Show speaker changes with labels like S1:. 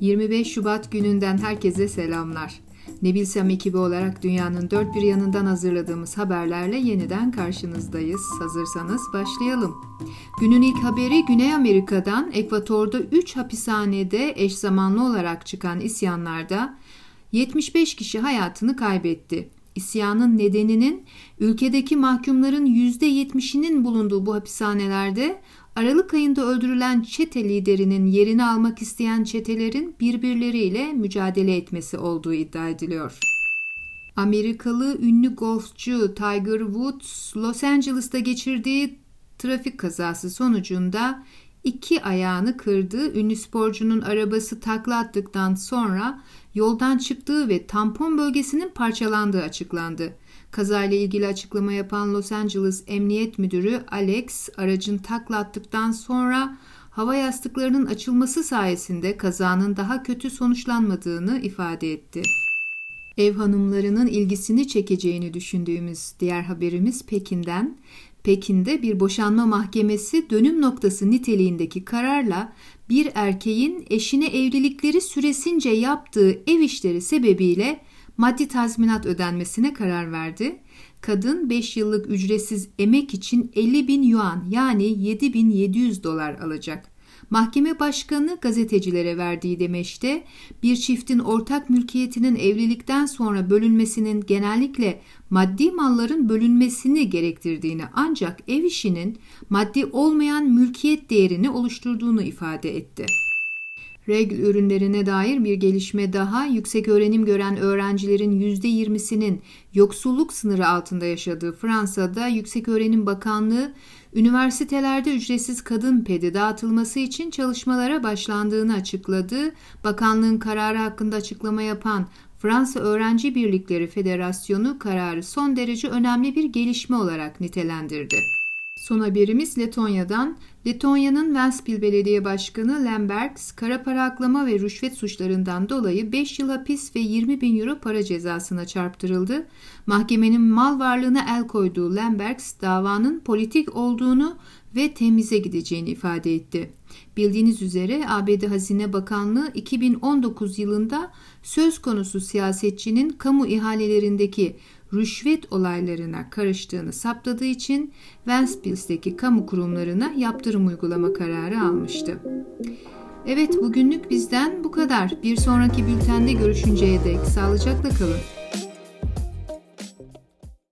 S1: 25 Şubat gününden herkese selamlar. Ne bilsem ekibi olarak dünyanın dört bir yanından hazırladığımız haberlerle yeniden karşınızdayız. Hazırsanız başlayalım. Günün ilk haberi Güney Amerika'dan Ekvator'da 3 hapishanede eş zamanlı olarak çıkan isyanlarda 75 kişi hayatını kaybetti. İsyanın nedeninin ülkedeki mahkumların %70'inin bulunduğu bu hapishanelerde Aralık ayında öldürülen çete liderinin yerini almak isteyen çetelerin birbirleriyle mücadele etmesi olduğu iddia ediliyor. Amerikalı ünlü golfçu Tiger Woods Los Angeles'ta geçirdiği trafik kazası sonucunda iki ayağını kırdığı ünlü sporcunun arabası takla attıktan sonra yoldan çıktığı ve tampon bölgesinin parçalandığı açıklandı. Kazayla ilgili açıklama yapan Los Angeles Emniyet Müdürü Alex aracın takla attıktan sonra hava yastıklarının açılması sayesinde kazanın daha kötü sonuçlanmadığını ifade etti. Ev hanımlarının ilgisini çekeceğini düşündüğümüz diğer haberimiz Pekin'den. Pekin'de bir boşanma mahkemesi dönüm noktası niteliğindeki kararla bir erkeğin eşine evlilikleri süresince yaptığı ev işleri sebebiyle maddi tazminat ödenmesine karar verdi. Kadın 5 yıllık ücretsiz emek için 50 bin yuan yani 7700 dolar alacak. Mahkeme başkanı gazetecilere verdiği demeçte bir çiftin ortak mülkiyetinin evlilikten sonra bölünmesinin genellikle maddi malların bölünmesini gerektirdiğini ancak ev işinin maddi olmayan mülkiyet değerini oluşturduğunu ifade etti. Regl ürünlerine dair bir gelişme daha yüksek öğrenim gören öğrencilerin %20'sinin yoksulluk sınırı altında yaşadığı Fransa'da Yüksek Öğrenim Bakanlığı üniversitelerde ücretsiz kadın pedi dağıtılması için çalışmalara başlandığını açıkladı. Bakanlığın kararı hakkında açıklama yapan Fransa Öğrenci Birlikleri Federasyonu kararı son derece önemli bir gelişme olarak nitelendirdi. Son haberimiz Letonya'dan. Letonya'nın Ventspil Belediye Başkanı Lembergs, kara para aklama ve rüşvet suçlarından dolayı 5 yıl hapis ve 20 bin euro para cezasına çarptırıldı. Mahkemenin mal varlığına el koyduğu Lembergs, davanın politik olduğunu ve temize gideceğini ifade etti. Bildiğiniz üzere ABD Hazine Bakanlığı 2019 yılında söz konusu siyasetçinin kamu ihalelerindeki rüşvet olaylarına karıştığını saptadığı için Ventspils'teki kamu kurumlarına yaptırım uygulama kararı almıştı. Evet bugünlük bizden bu kadar. Bir sonraki bültende görüşünceye dek sağlıcakla kalın.